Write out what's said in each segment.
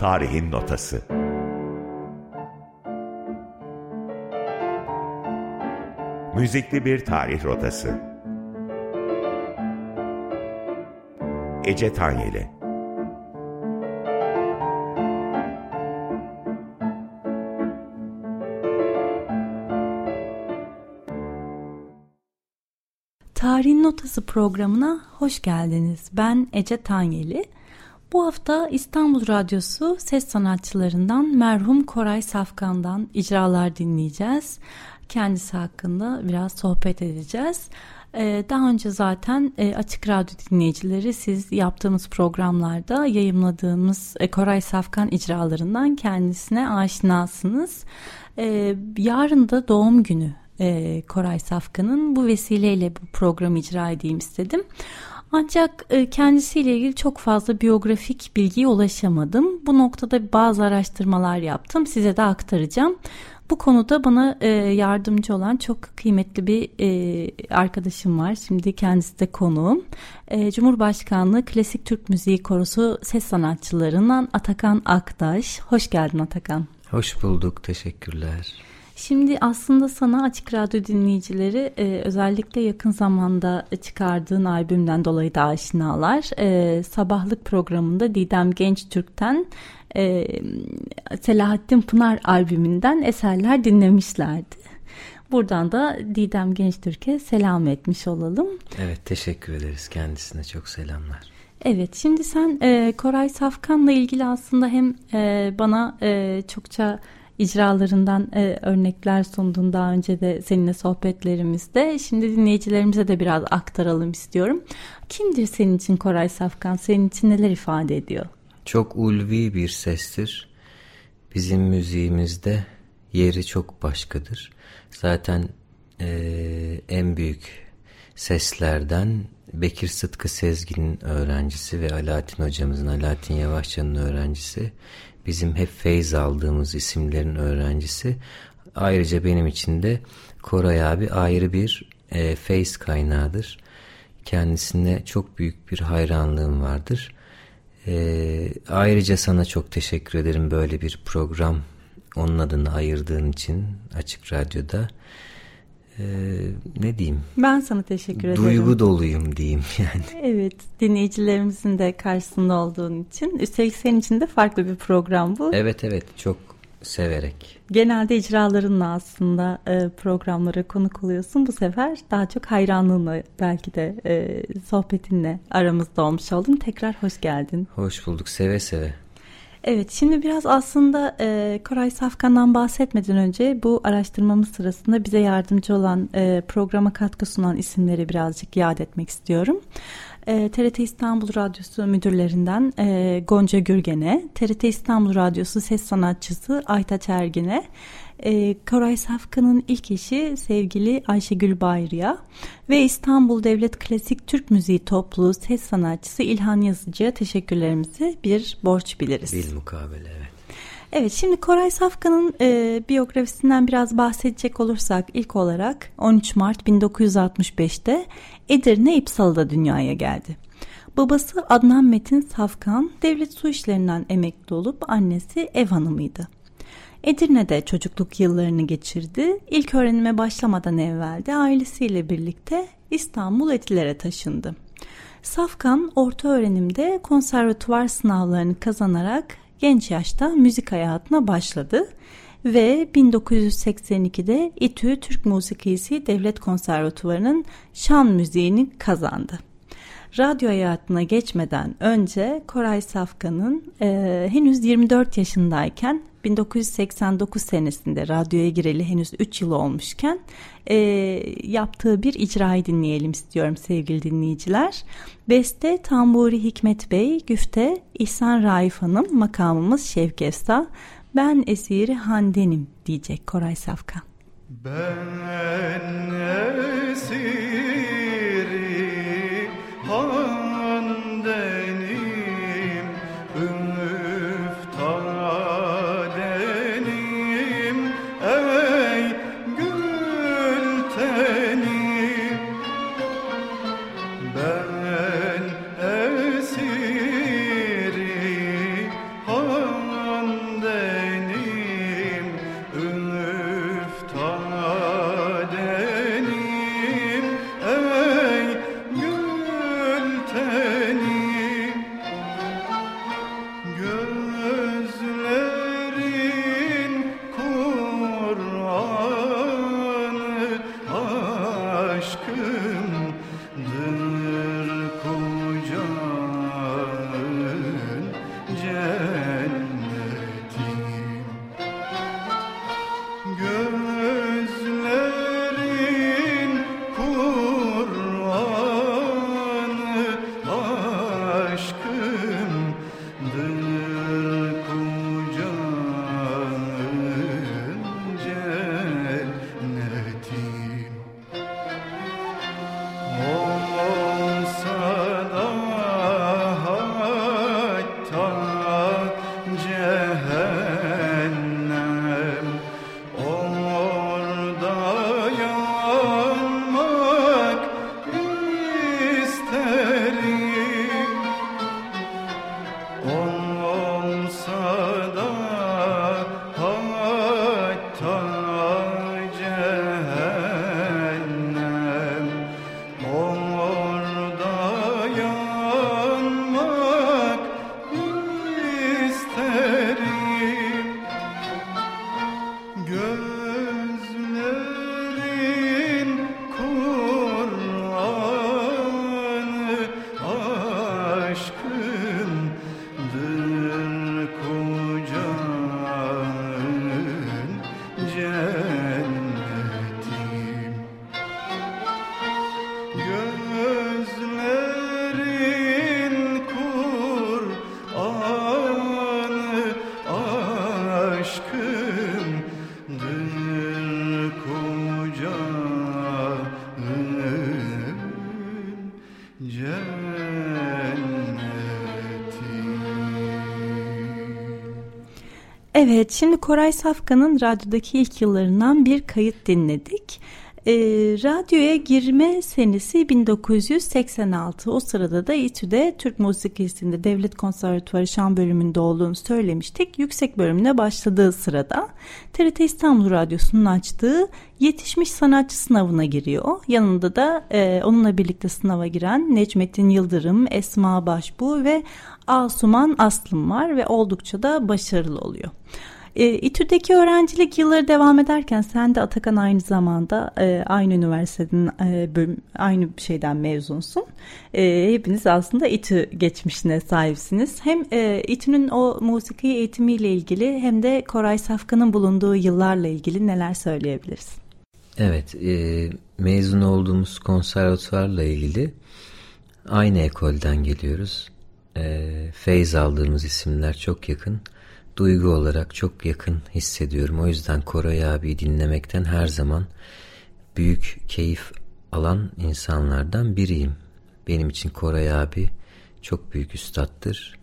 Tarihin Notası Müzikli bir tarih rotası Ece Tanyeli Tarihin Notası programına hoş geldiniz. Ben Ece Tanyeli. Bu hafta İstanbul Radyosu ses sanatçılarından merhum Koray Safkan'dan icralar dinleyeceğiz. Kendisi hakkında biraz sohbet edeceğiz. Ee, daha önce zaten e, Açık Radyo dinleyicileri siz yaptığımız programlarda yayımladığımız e, Koray Safkan icralarından kendisine aşinasınız. Ee, yarın da doğum günü e, Koray Safkan'ın bu vesileyle bu programı icra edeyim istedim. Ancak e, kendisiyle ilgili çok fazla biyografik bilgiye ulaşamadım. Bu noktada bazı araştırmalar yaptım. Size de aktaracağım. Bu konuda bana e, yardımcı olan çok kıymetli bir e, arkadaşım var. Şimdi kendisi de konuğum. Cumhurbaşkanlığı Klasik Türk Müziği Korosu ses sanatçılarından Atakan Aktaş. Hoş geldin Atakan. Hoş bulduk. Teşekkürler. Şimdi aslında sana Açık Radyo dinleyicileri e, özellikle yakın zamanda çıkardığın albümden dolayı da aşinalar. E, sabahlık programında Didem Genç Türk'ten e, Selahattin Pınar albümünden eserler dinlemişlerdi. Buradan da Didem Genç Türk'e selam etmiş olalım. Evet teşekkür ederiz kendisine çok selamlar. Evet şimdi sen e, Koray Safkan'la ilgili aslında hem e, bana e, çokça icralarından e, örnekler sundun daha önce de seninle sohbetlerimizde. Şimdi dinleyicilerimize de biraz aktaralım istiyorum. Kimdir senin için Koray Safkan? Senin için neler ifade ediyor? Çok ulvi bir sestir. Bizim müziğimizde yeri çok başkadır. Zaten e, en büyük seslerden Bekir Sıtkı Sezgin'in öğrencisi ve Alaaddin hocamızın, Alaaddin Yavaşça'nın öğrencisi bizim hep feyz aldığımız isimlerin öğrencisi. Ayrıca benim için de Koray abi ayrı bir e, feyz kaynağıdır. Kendisine çok büyük bir hayranlığım vardır. E, ayrıca sana çok teşekkür ederim böyle bir program onun adını ayırdığın için Açık Radyo'da. Ee, ne diyeyim? Ben sana teşekkür ederim. Duygu doluyum diyeyim yani. Evet dinleyicilerimizin de karşısında olduğun için. Üstelik senin için de farklı bir program bu. Evet evet çok severek. Genelde icralarınla aslında e, programlara konuk oluyorsun. Bu sefer daha çok hayranlığınla belki de e, sohbetinle aramızda olmuş oldun. Tekrar hoş geldin. Hoş bulduk seve seve. Evet şimdi biraz aslında e, Koray Safkan'dan bahsetmeden önce bu araştırmamız sırasında bize yardımcı olan e, programa katkı sunan isimleri birazcık yad etmek istiyorum. E, TRT İstanbul Radyosu müdürlerinden e, Gonca Gürgen'e, TRT İstanbul Radyosu ses sanatçısı Aytaç Ergin'e, e, Koray Safkan'ın ilk eşi sevgili Ayşegül Bayrı'ya ve İstanbul Devlet Klasik Türk Müziği Topluluğu ses sanatçısı İlhan Yazıcı'ya teşekkürlerimizi bir borç biliriz. Bil mukabele evet. Evet şimdi Koray Safkan'ın e, biyografisinden biraz bahsedecek olursak ilk olarak 13 Mart 1965'te Edirne İpsalı'da dünyaya geldi. Babası Adnan Metin Safkan devlet su işlerinden emekli olup annesi ev hanımıydı. Edirne'de çocukluk yıllarını geçirdi. İlk öğrenime başlamadan evvel de ailesiyle birlikte İstanbul Etiler'e taşındı. Safkan orta öğrenimde konservatuvar sınavlarını kazanarak genç yaşta müzik hayatına başladı ve 1982'de İTÜ Türk Musikisi Devlet Konservatuvarı'nın şan müziğini kazandı. Radyo hayatına geçmeden önce Koray Safkan'ın e, henüz 24 yaşındayken 1989 senesinde radyoya gireli henüz 3 yıl olmuşken e, yaptığı bir icrayı dinleyelim istiyorum sevgili dinleyiciler. Beste Tamburi Hikmet Bey, Güfte İhsan Raif Hanım, makamımız Şevki Esta. Ben esiri Handenim diyecek Koray Safkan. Ben esiri aşkımdır Evet, şimdi Koray Safkan'ın radyodaki ilk yıllarından bir kayıt dinledik. E, radyoya girme senesi 1986. O sırada da İTÜ'de Türk Musikisi'nde Devlet Konservatuvarı Şan bölümünde olduğunu söylemiştik. Yüksek bölümüne başladığı sırada TRT İstanbul Radyosu'nun açtığı yetişmiş sanatçı sınavına giriyor. Yanında da e, onunla birlikte sınava giren Necmettin Yıldırım, Esma Başbu ve Asuman Aslım var ve oldukça da başarılı oluyor. E, İTÜ'deki öğrencilik yılları devam ederken sen de Atakan aynı zamanda e, aynı üniversiteden e, bölüm, aynı şeyden mezunsun. E, hepiniz aslında İTÜ geçmişine sahipsiniz. Hem e, İTÜ'nün o musiki eğitimiyle ilgili hem de Koray Safkan'ın bulunduğu yıllarla ilgili neler söyleyebiliriz? Evet, e, mezun olduğumuz konservatuvarla ilgili aynı ekolden geliyoruz. E, feyz aldığımız isimler çok yakın duygu olarak çok yakın hissediyorum. O yüzden Koray abi dinlemekten her zaman büyük keyif alan insanlardan biriyim. Benim için Koray abi çok büyük üstattır.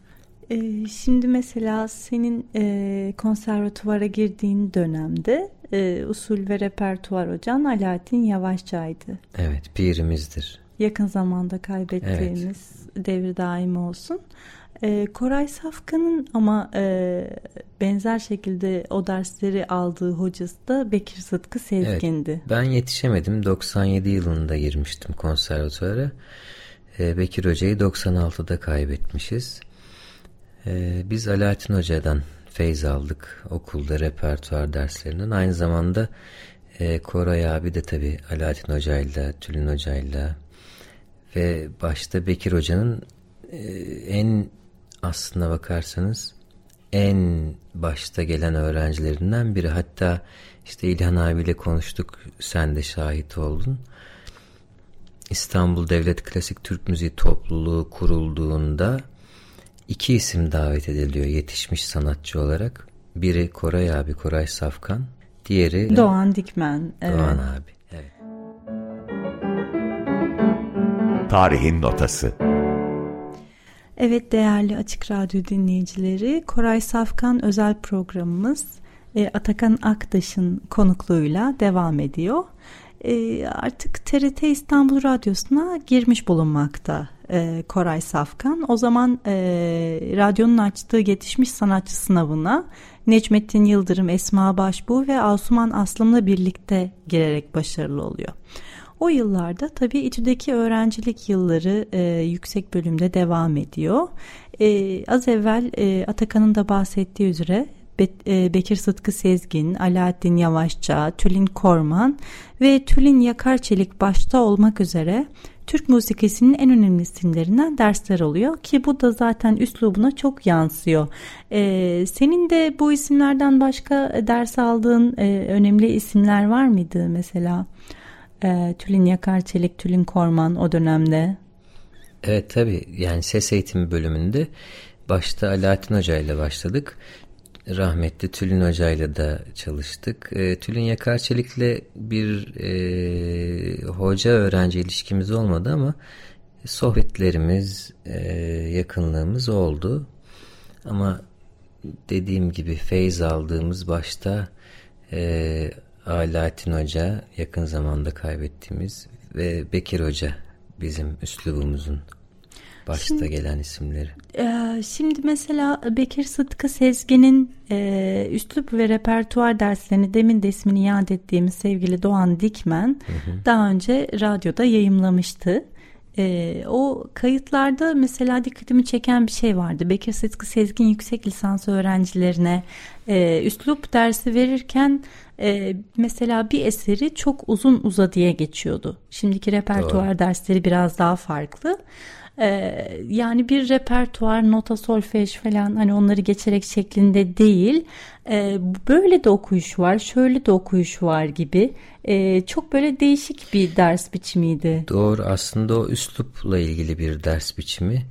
Ee, şimdi mesela senin e, konservatuvara girdiğin dönemde e, usul ve repertuar hocan Alaaddin Yavaşçay'dı. Evet, pirimizdir. Yakın zamanda kaybettiğimiz evet. devri daim olsun. E, Koray Safkan'ın ama e, benzer şekilde o dersleri aldığı hocası da Bekir Sıtkı Sezgin'di. Evet, ben yetişemedim. 97 yılında girmiştim konservatuvara. E, Bekir Hoca'yı 96'da kaybetmişiz. E, biz Alaaddin Hoca'dan feyz aldık okulda repertuar derslerinden. Aynı zamanda e, Koray abi de tabii Alaaddin Hoca'yla, Tülin Hoca'yla ve başta Bekir Hoca'nın e, en aslına bakarsanız en başta gelen öğrencilerinden biri. Hatta işte İlhan abiyle konuştuk, sen de şahit oldun. İstanbul Devlet Klasik Türk Müziği Topluluğu kurulduğunda iki isim davet ediliyor yetişmiş sanatçı olarak. Biri Koray abi, Koray Safkan. Diğeri Doğan Dikmen. Doğan evet. abi. Evet. Tarihin Notası Evet değerli Açık Radyo dinleyicileri Koray Safkan özel programımız e, Atakan Aktaş'ın konukluğuyla devam ediyor. E, artık TRT İstanbul Radyosu'na girmiş bulunmakta e, Koray Safkan. O zaman radyonun açtığı yetişmiş sanatçı sınavına Necmettin Yıldırım, Esma Başbuğ ve Asuman Aslım'la birlikte girerek başarılı oluyor. O yıllarda tabii İTÜ'deki öğrencilik yılları e, yüksek bölümde devam ediyor. E, az evvel e, Atakan'ın da bahsettiği üzere e, Bekir Sıtkı Sezgin, Alaaddin Yavaşça, Tülin Korman ve Tülin Yakarçelik başta olmak üzere Türk musikisinin en önemli isimlerinden dersler oluyor ki bu da zaten üslubuna çok yansıyor. Ee, senin de bu isimlerden başka ders aldığın e, önemli isimler var mıydı mesela? E, Tülin Yakarçelik, Tülin Korman o dönemde. Evet tabii yani ses eğitimi bölümünde başta Alaaddin Hoca ile başladık. Rahmetli Tülin Hoca ile de çalıştık. E, Tülin Yakarçelik'le bir e, hoca öğrenci ilişkimiz olmadı ama sohbetlerimiz, e, yakınlığımız oldu. Ama dediğim gibi feyz aldığımız başta e, Alaaddin Hoca yakın zamanda kaybettiğimiz ve Bekir Hoca bizim üslubumuzun başta şimdi, gelen isimleri. E, şimdi mesela Bekir Sıtkı Sezgin'in e, üslup ve repertuar derslerini demin de ismini iade ettiğimiz sevgili Doğan Dikmen hı hı. daha önce radyoda yayımlamıştı. E, o kayıtlarda mesela dikkatimi çeken bir şey vardı. Bekir Sıtkı Sezgin yüksek lisans öğrencilerine e, üslup dersi verirken e, mesela bir eseri çok uzun uza diye geçiyordu. Şimdiki repertuar Doğru. dersleri biraz daha farklı. Ee, yani bir repertuar, nota, solfej falan hani onları geçerek şeklinde değil. Ee, böyle de okuyuş var, şöyle de okuyuş var gibi. Ee, çok böyle değişik bir ders biçimiydi. Doğru aslında o üslupla ilgili bir ders biçimi.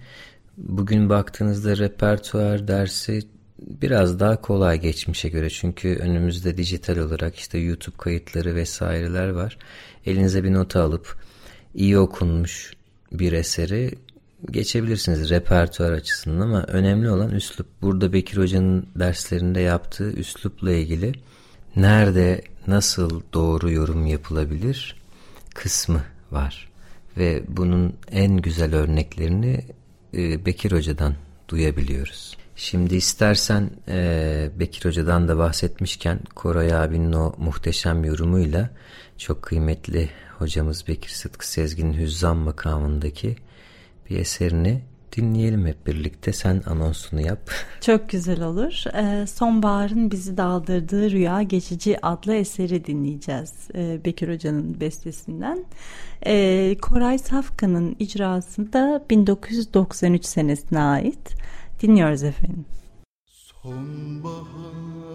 Bugün baktığınızda repertuar dersi biraz daha kolay geçmişe göre çünkü önümüzde dijital olarak işte YouTube kayıtları vesaireler var. Elinize bir nota alıp iyi okunmuş bir eseri geçebilirsiniz repertuar açısından ama önemli olan üslup. Burada Bekir Hoca'nın derslerinde yaptığı üslupla ilgili nerede nasıl doğru yorum yapılabilir kısmı var. Ve bunun en güzel örneklerini e, Bekir Hoca'dan duyabiliyoruz. Şimdi istersen e, Bekir Hoca'dan da bahsetmişken Koray abinin o muhteşem yorumuyla çok kıymetli hocamız Bekir Sıtkı Sezgin'in Hüzzam makamındaki bir eserini dinleyelim hep birlikte. Sen anonsunu yap. Çok güzel olur. Ee, Sonbaharın bizi daldırdığı Rüya Geçici adlı eseri dinleyeceğiz. Ee, Bekir Hoca'nın bestesinden. Ee, Koray Safkan'ın icrasında 1993 senesine ait. Dinliyoruz efendim. Sonbaharın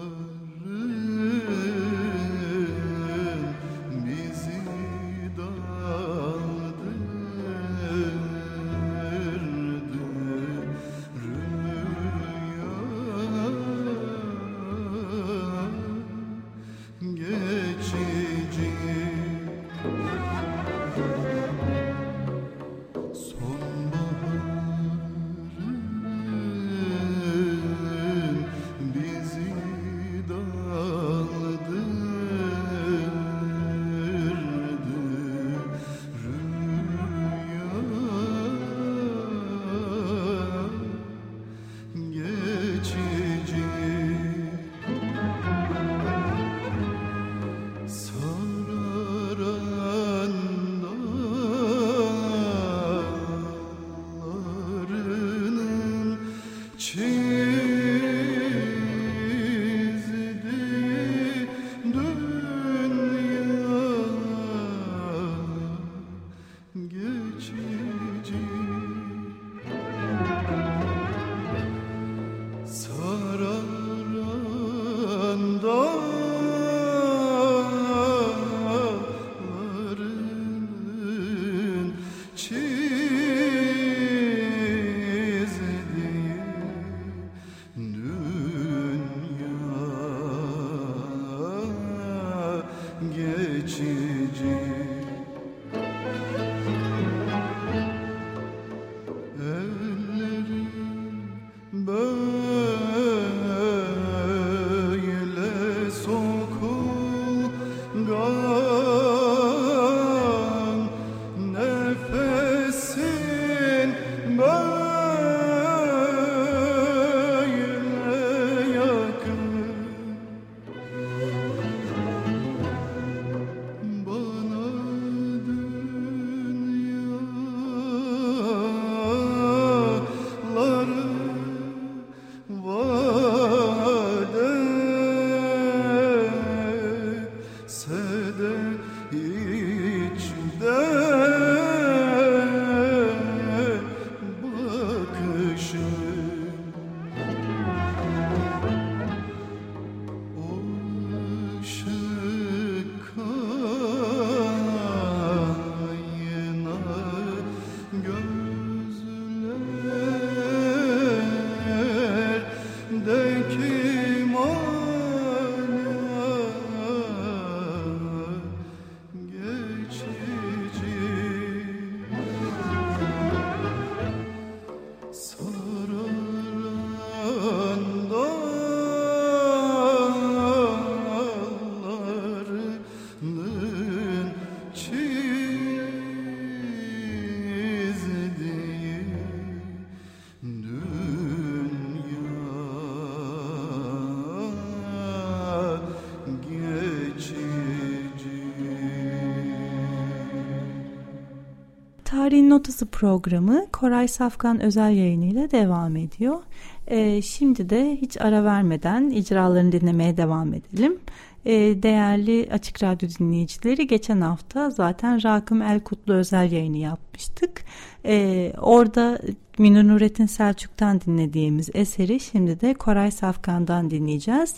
Tarihin Notası programı Koray Safkan özel yayınıyla devam ediyor. Ee, şimdi de hiç ara vermeden icralarını dinlemeye devam edelim. Ee, değerli Açık Radyo dinleyicileri geçen hafta zaten Rakım El Kutlu özel yayını yapmıştık. Ee, orada Münir Nurettin Selçuk'tan dinlediğimiz eseri şimdi de Koray Safkan'dan dinleyeceğiz.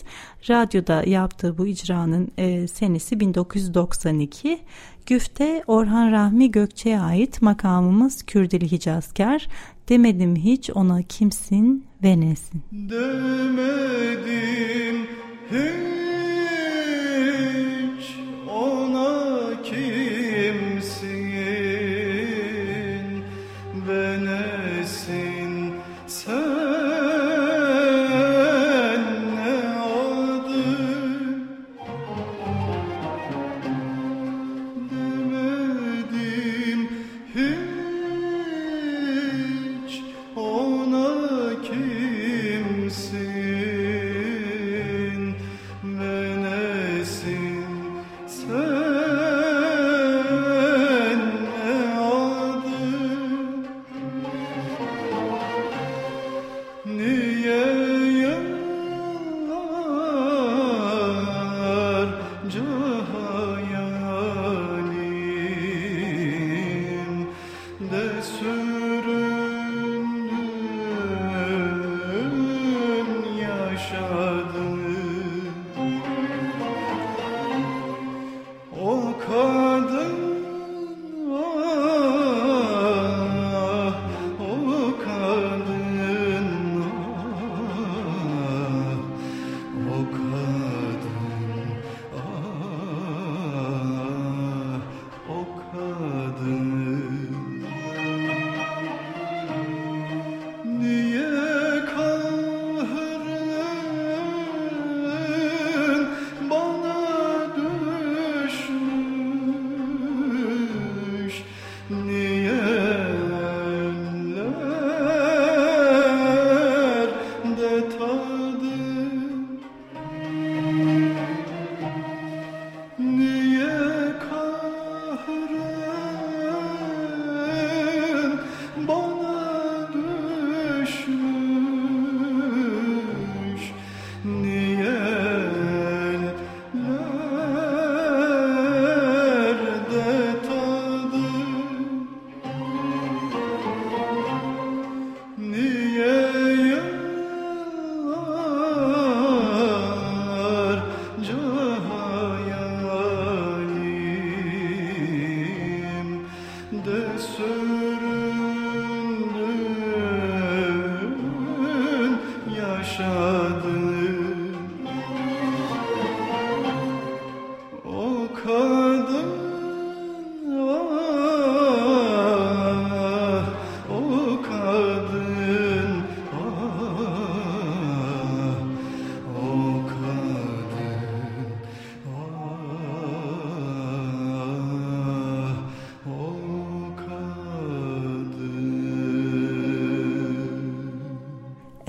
Radyoda yaptığı bu icranın e, senesi 1992. Güfte Orhan Rahmi Gökçe'ye ait makamımız Kürdili Hicazkar. Demedim hiç ona kimsin ve nesin? Demedim hiç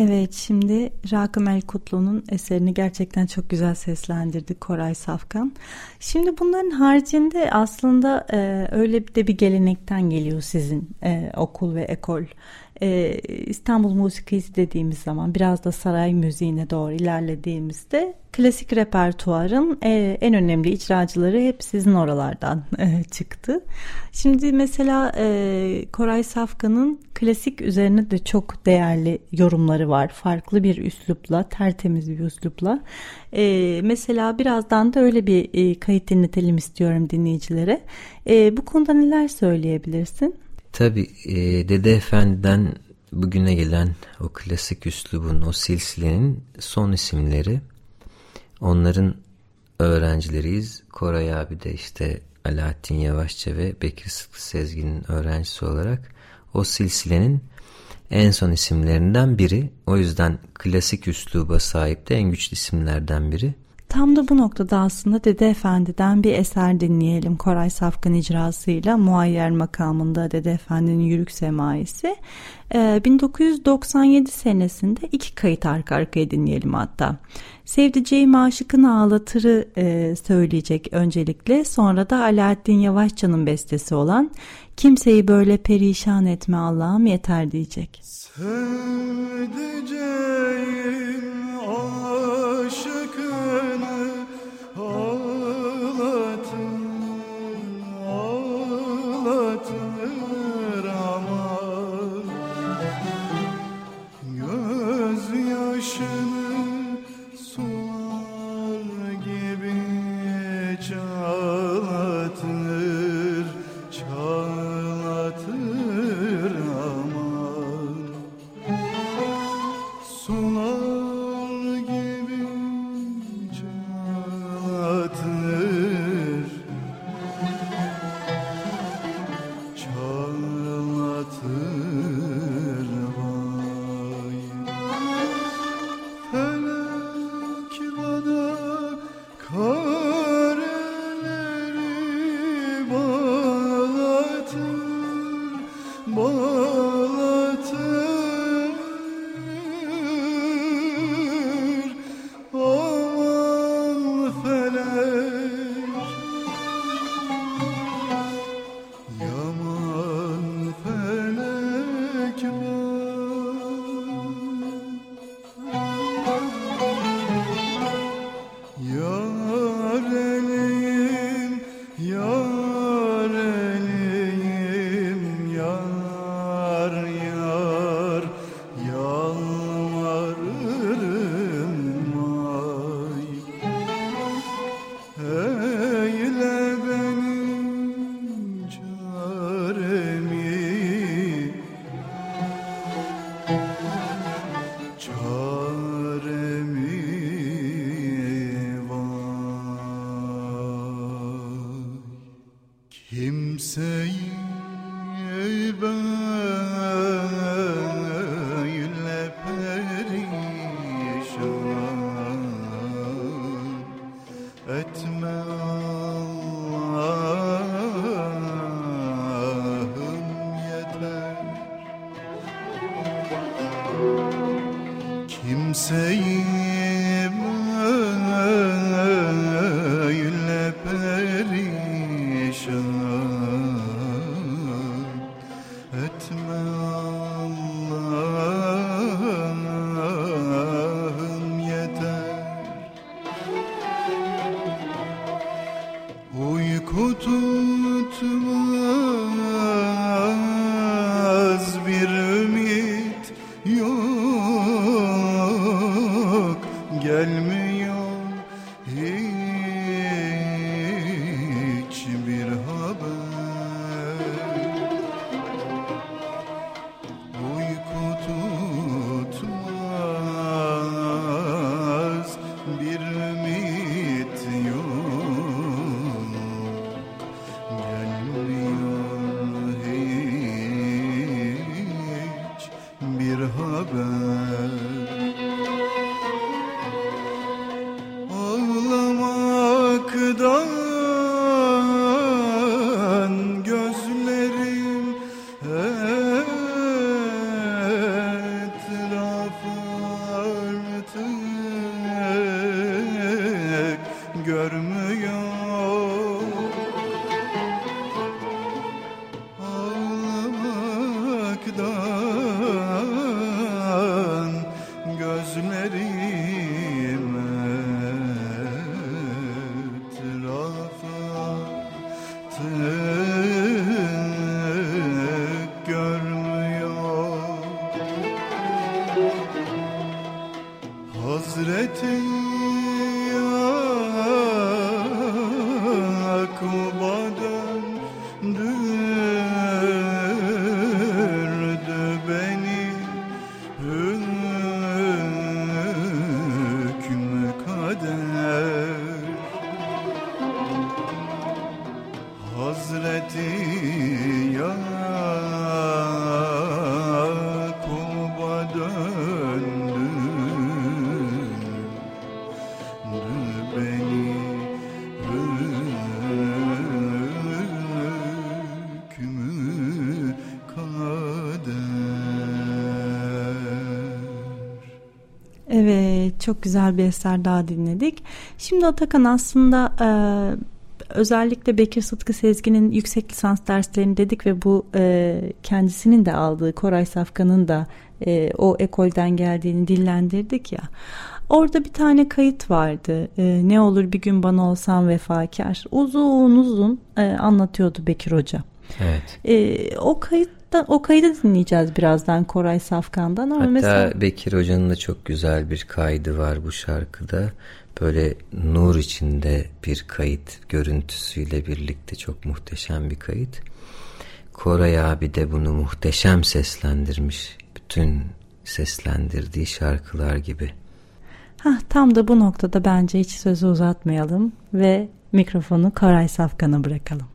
Evet şimdi Rakım El Kutlu'nun eserini gerçekten çok güzel seslendirdi Koray Safkan. Şimdi bunların haricinde aslında e, öyle de bir gelenekten geliyor sizin e, okul ve ekol. E, İstanbul musikisi dediğimiz zaman biraz da saray müziğine doğru ilerlediğimizde klasik repertuarın e, en önemli icracıları hep sizin oralardan e, çıktı. Şimdi mesela e, Koray Safkan'ın klasik üzerine de çok değerli yorumları var. Farklı bir üslupla, tertemiz bir üslupla. E, mesela birazdan da öyle bir e, kayıt dinletelim istiyorum dinleyicilere. E, bu konuda neler söyleyebilirsin? Tabii e, Dede Efendi'den bugüne gelen o klasik üslubun, o silsilenin son isimleri. Onların öğrencileriyiz. Koray abi de işte Alaaddin Yavaşça ve Bekir Sıtkı Sezgin'in öğrencisi olarak o silsilenin en son isimlerinden biri. O yüzden klasik üsluba sahip de en güçlü isimlerden biri. Tam da bu noktada aslında Dede Efendi'den bir eser dinleyelim. Koray Safkan icrasıyla Muayyer makamında Dede Efendi'nin Yürük Semaisi. Ee, 1997 senesinde iki kayıt arka arkaya dinleyelim hatta. Sevdiceğim aşıkın ağlatırı e, söyleyecek öncelikle. Sonra da Alaaddin Yavaşça'nın bestesi olan Kimseyi böyle perişan etme Allah'ım yeter diyecek. Sevdiceğim aşıkını Kimseyi çok güzel bir eser daha dinledik. Şimdi Atakan aslında e, özellikle Bekir Sıtkı Sezgin'in yüksek lisans derslerini dedik ve bu e, kendisinin de aldığı Koray Safkan'ın da e, o ekolden geldiğini dillendirdik ya. Orada bir tane kayıt vardı. E, ne olur bir gün bana olsan vefakar. Uzun uzun e, anlatıyordu Bekir Hoca. Evet. E, o kayıttan o kaydı dinleyeceğiz birazdan Koray Safkan'dan ama Hatta mesela Bekir Hoca'nın da çok güzel bir kaydı var bu şarkıda. Böyle nur içinde bir kayıt görüntüsüyle birlikte çok muhteşem bir kayıt. Koray abi de bunu muhteşem seslendirmiş. Bütün seslendirdiği şarkılar gibi. Hah, tam da bu noktada bence hiç sözü uzatmayalım ve mikrofonu Koray Safkan'a bırakalım.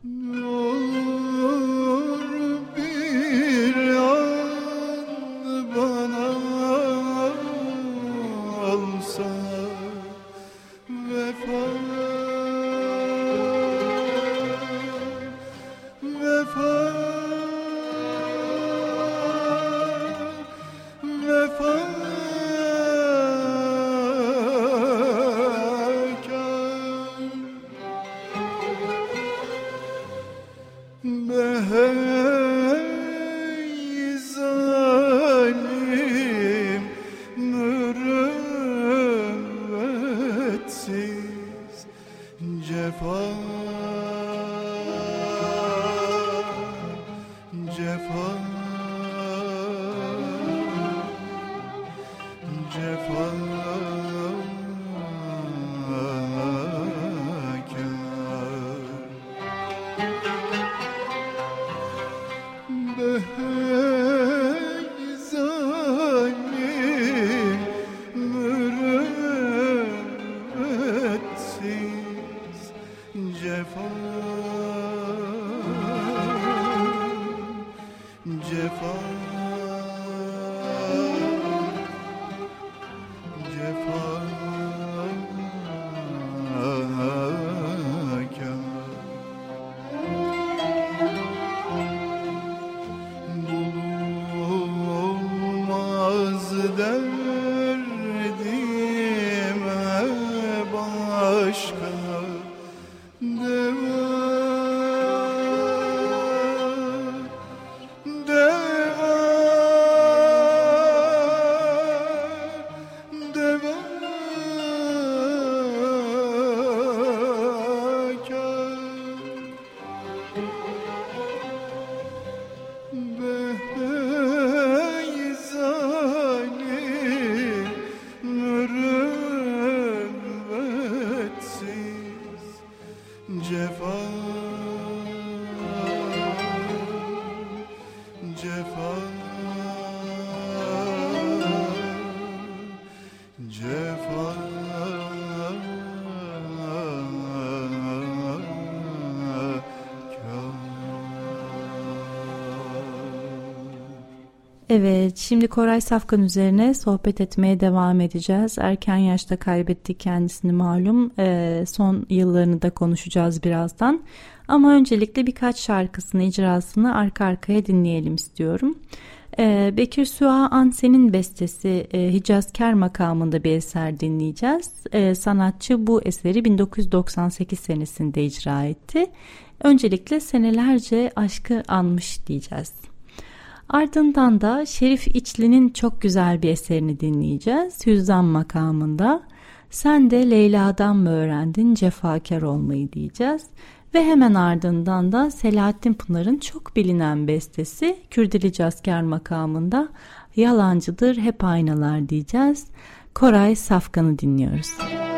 Evet, şimdi Koray Safkan üzerine sohbet etmeye devam edeceğiz. Erken yaşta kaybetti kendisini malum. Ee, son yıllarını da konuşacağız birazdan. Ama öncelikle birkaç şarkısını, icrasını arka arkaya dinleyelim istiyorum. Ee, Bekir Süha Ansen'in bestesi e, Hicazkar makamında bir eser dinleyeceğiz. Ee, sanatçı bu eseri 1998 senesinde icra etti. Öncelikle senelerce aşkı anmış diyeceğiz. Ardından da Şerif İçli'nin çok güzel bir eserini dinleyeceğiz. Hüzzam makamında. Sen de Leyla'dan mı öğrendin cefakar olmayı diyeceğiz. Ve hemen ardından da Selahattin Pınar'ın çok bilinen bestesi Kürdili Casker makamında Yalancıdır hep aynalar diyeceğiz. Koray Safkan'ı dinliyoruz. Bey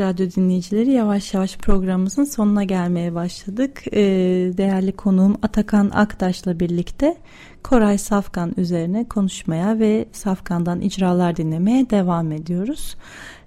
Radyo dinleyicileri yavaş yavaş programımızın sonuna gelmeye başladık. Ee, değerli konuğum Atakan Aktaş'la birlikte Koray Safkan üzerine konuşmaya ve Safkan'dan icralar dinlemeye devam ediyoruz.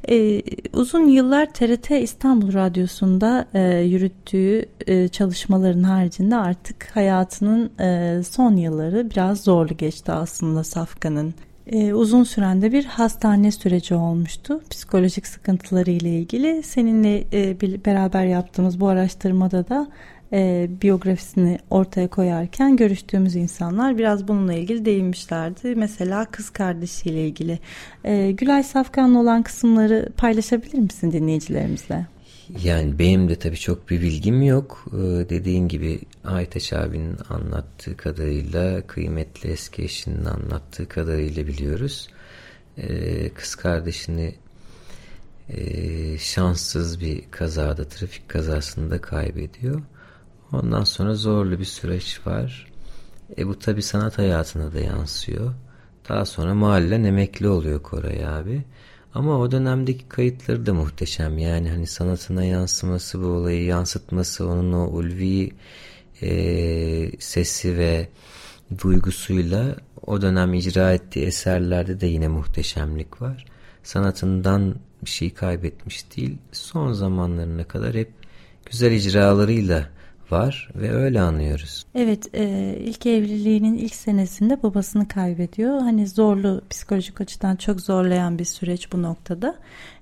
Ee, uzun yıllar TRT İstanbul Radyosu'nda e, yürüttüğü e, çalışmaların haricinde artık hayatının e, son yılları biraz zorlu geçti aslında Safkan'ın e, uzun sürende bir hastane süreci olmuştu. Psikolojik sıkıntıları ile ilgili. Seninle e, bir, beraber yaptığımız bu araştırmada da e, biyografisini ortaya koyarken görüştüğümüz insanlar biraz bununla ilgili değinmişlerdi. Mesela kız kardeşiyle ilgili. E, Gülay Safkan'la olan kısımları paylaşabilir misin dinleyicilerimizle? Yani benim de tabii çok bir bilgim yok. Ee, dediğin gibi Aytaç abinin anlattığı kadarıyla, kıymetli eski eşinin anlattığı kadarıyla biliyoruz. Ee, kız kardeşini e, şanssız bir kazada, trafik kazasında kaybediyor. Ondan sonra zorlu bir süreç var. E bu tabii sanat hayatına da yansıyor. Daha sonra mahallen emekli oluyor Koray abi. Ama o dönemdeki kayıtları da muhteşem. Yani hani sanatına yansıması, bu olayı yansıtması, onun o ulvi e, sesi ve duygusuyla o dönem icra ettiği eserlerde de yine muhteşemlik var. Sanatından bir şey kaybetmiş değil. Son zamanlarına kadar hep güzel icralarıyla var ve öyle anlıyoruz. Evet e, ilk evliliğinin ilk senesinde babasını kaybediyor. Hani zorlu psikolojik açıdan çok zorlayan bir süreç bu noktada.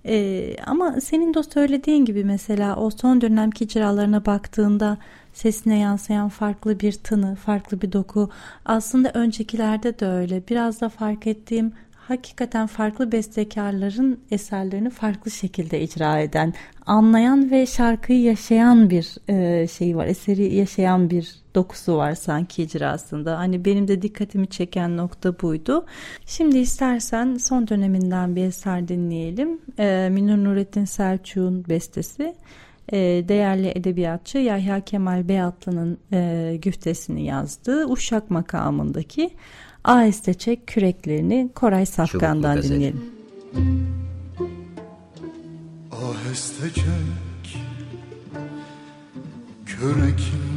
E, ama senin de söylediğin gibi mesela o son dönemki icralarına baktığında sesine yansıyan farklı bir tını, farklı bir doku. Aslında öncekilerde de öyle. Biraz da fark ettiğim hakikaten farklı bestekarların eserlerini farklı şekilde icra eden, anlayan ve şarkıyı yaşayan bir e, şey var. Eseri yaşayan bir dokusu var sanki icrasında. Hani benim de dikkatimi çeken nokta buydu. Şimdi istersen son döneminden bir eser dinleyelim. E, Minur Nurettin Selçuk'un bestesi. E, değerli edebiyatçı Yahya Kemal Beyatlı'nın e, güftesini yazdığı Uşak makamındaki aheste çek küreklerini Koray Safkan'dan dinleyelim. Aheste çek kürekleri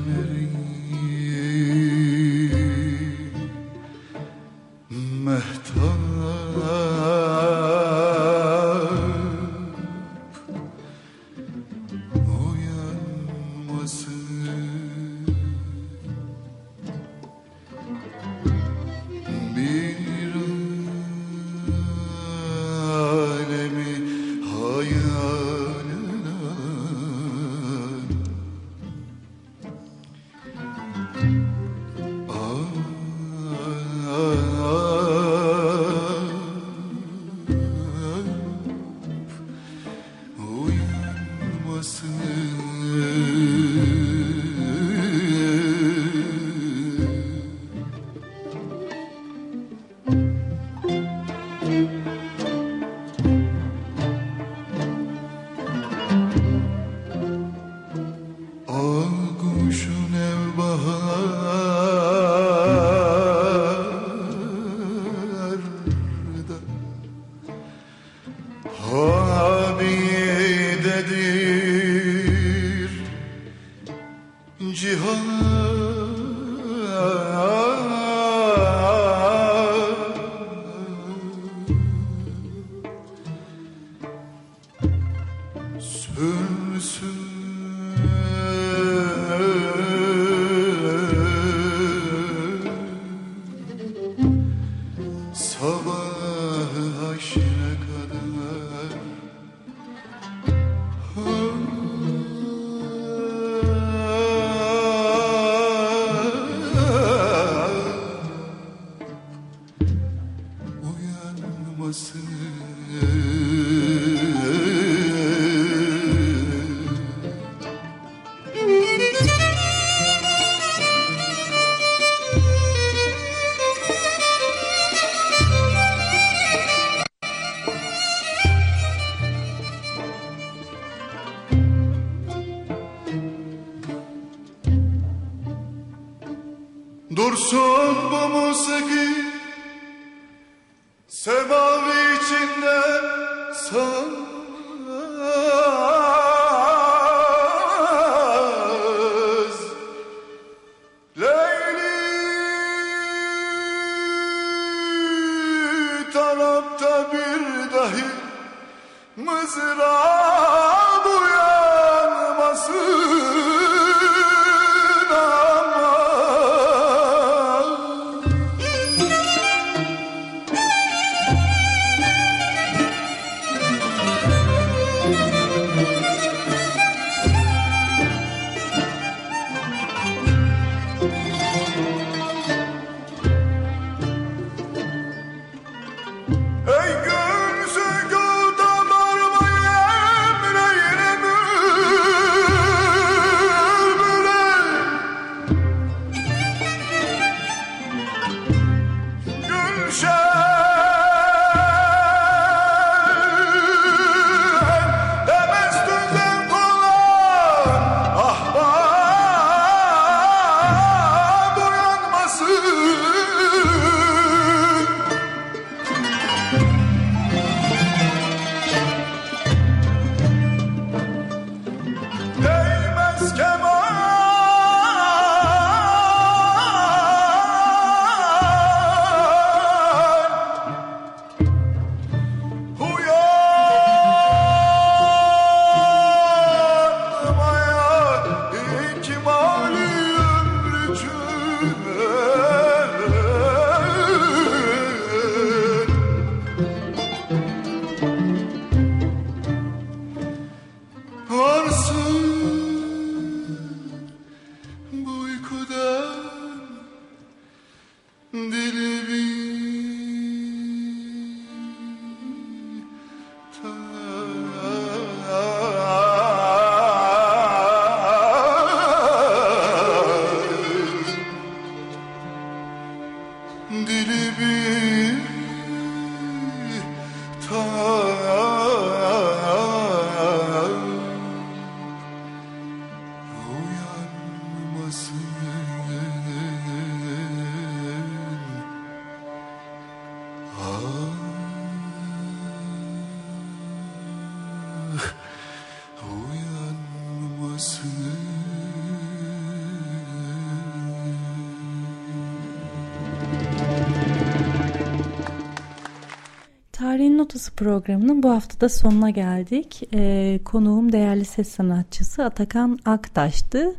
programının bu haftada sonuna geldik. Ee, konuğum değerli ses sanatçısı Atakan Aktaş'tı.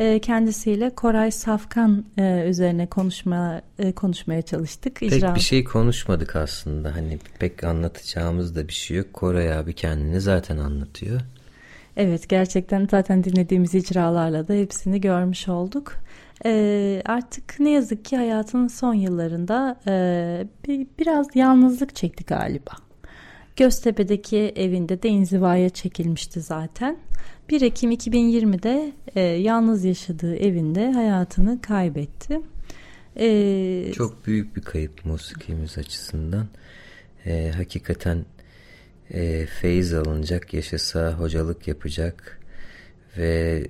Ee, kendisiyle Koray Safkan e, üzerine konuşma e, konuşmaya çalıştık. Pek İcra- bir şey konuşmadık aslında. Hani pek anlatacağımız da bir şey yok. Koray abi kendini zaten anlatıyor. Evet gerçekten zaten dinlediğimiz icralarla da hepsini görmüş olduk. Ee, artık ne yazık ki hayatının son yıllarında e, bir, biraz yalnızlık çekti galiba. Göztepe'deki evinde de inzivaya çekilmişti zaten. 1 Ekim 2020'de e, yalnız yaşadığı evinde hayatını kaybetti. Ee, Çok büyük bir kayıp musikimiz açısından. Ee, hakikaten e, feyiz alınacak, yaşasa hocalık yapacak ve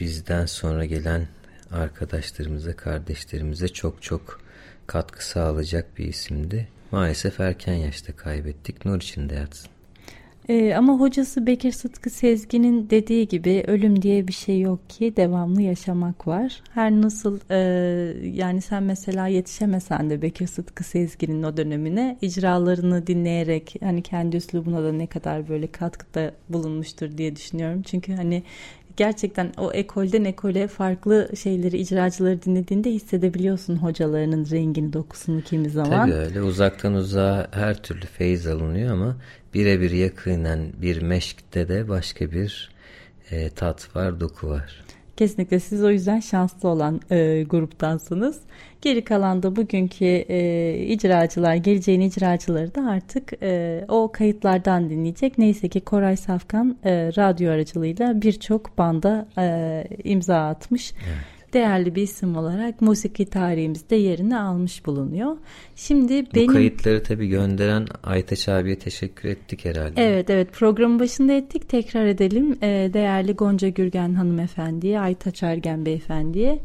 bizden sonra gelen arkadaşlarımıza, kardeşlerimize çok çok katkı sağlayacak bir isimdi. Maalesef erken yaşta kaybettik. Nur içinde yatsın. Ee, ama hocası Bekir Sıtkı Sezgin'in dediği gibi ölüm diye bir şey yok ki devamlı yaşamak var. Her nasıl e, yani sen mesela yetişemesen de Bekir Sıtkı Sezgin'in o dönemine icralarını dinleyerek hani kendi üslubuna da ne kadar böyle katkıda bulunmuştur diye düşünüyorum. Çünkü hani gerçekten o ekolden ekole farklı şeyleri icracıları dinlediğinde hissedebiliyorsun hocalarının rengini dokusunu kimi zaman. Tabii öyle uzaktan uzağa her türlü feyiz alınıyor ama birebir yakinen bir meşkte de başka bir e, tat var doku var. Kesinlikle siz o yüzden şanslı olan e, gruptansınız. Geri kalan da bugünkü e, icracılar, geleceğin icracıları da artık e, o kayıtlardan dinleyecek. Neyse ki Koray Safkan e, radyo aracılığıyla birçok banda e, imza atmış. Evet değerli bir isim olarak musiki tarihimizde yerini almış bulunuyor. Şimdi benim... Bu kayıtları tabii gönderen Aytaç abiye teşekkür ettik herhalde. Evet evet programın başında ettik. Tekrar edelim. Ee, değerli Gonca Gürgen hanımefendiye, Aytaç Ergen beyefendiye,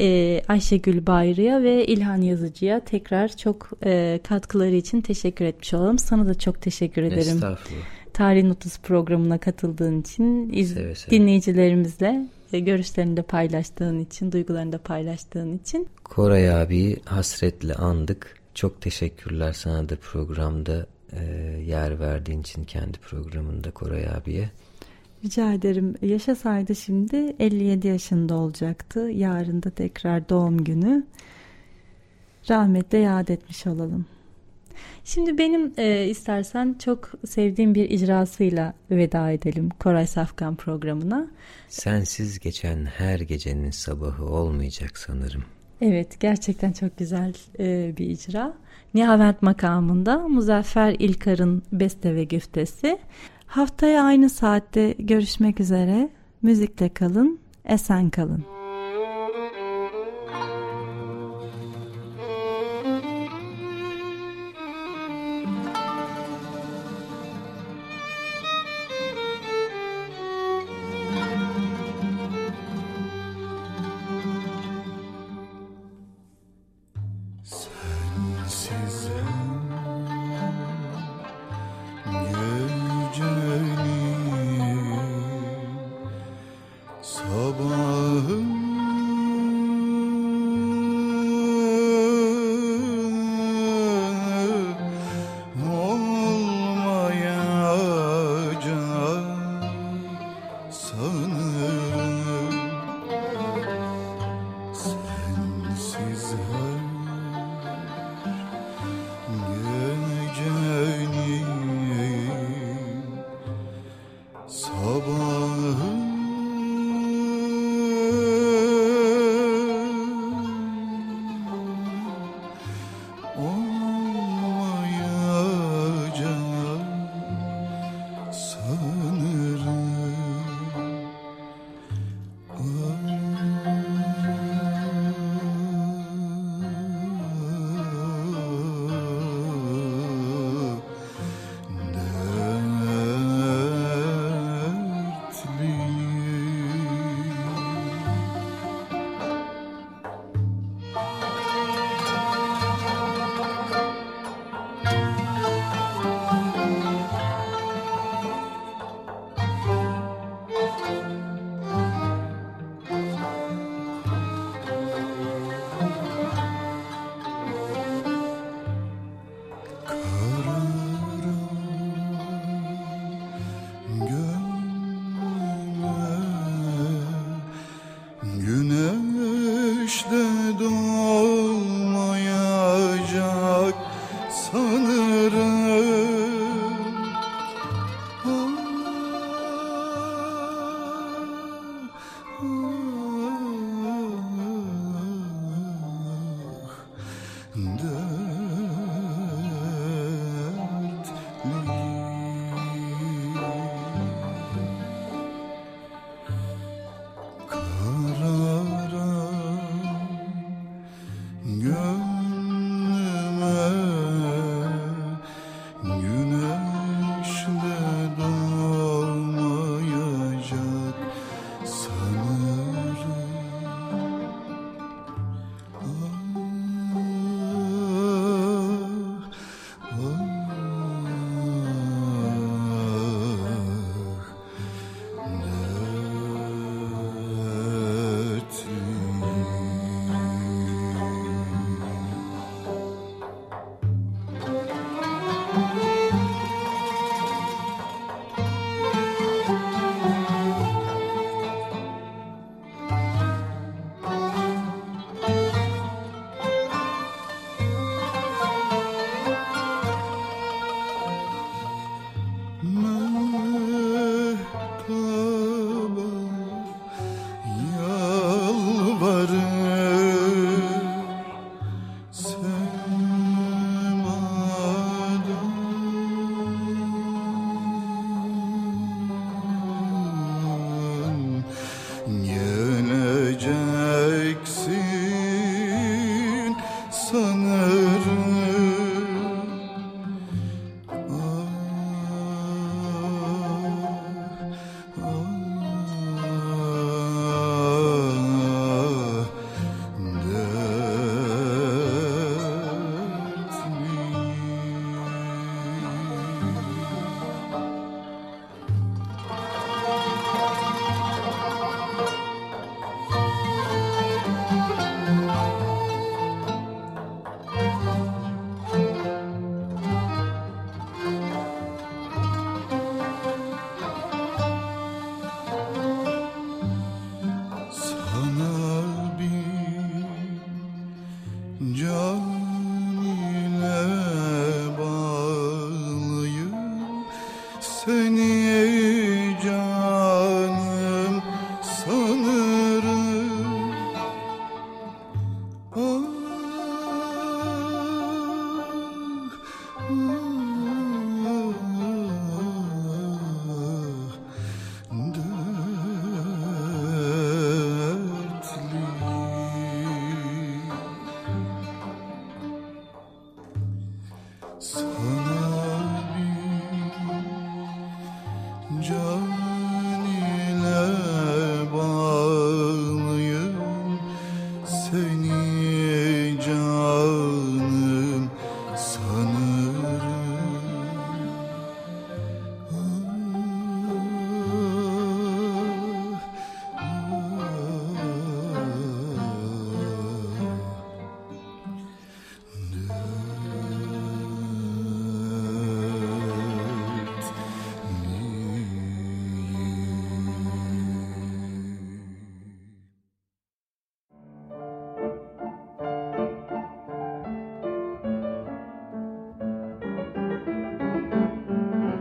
e, Ayşegül Bayrı'ya ve İlhan Yazıcı'ya tekrar çok e, katkıları için teşekkür etmiş olalım. Sana da çok teşekkür ederim. Estağfurullah. Tarih Notusu programına katıldığın için, iz, seve seve. dinleyicilerimizle görüşlerini de paylaştığın için, duygularını da paylaştığın için. Koray abi hasretle andık. Çok teşekkürler sana da programda e, yer verdiğin için kendi programında Koray abiye. Rica ederim. Yaşasaydı şimdi 57 yaşında olacaktı. Yarın da tekrar doğum günü. Rahmetle yad etmiş olalım. Şimdi benim e, istersen çok sevdiğim bir icrasıyla veda edelim Koray Safkan programına. Sensiz geçen her gecenin sabahı olmayacak sanırım. Evet gerçekten çok güzel e, bir icra. Nihavent makamında Muzaffer İlkar'ın beste ve güftesi. Haftaya aynı saatte görüşmek üzere. Müzikle kalın, esen kalın. Is her.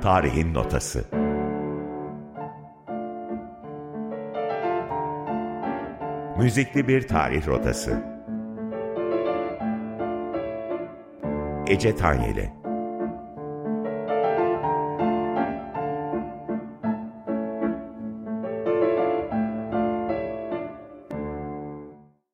Tarihin Notası. Müzikli bir tarih rotası. Ece Tanyeli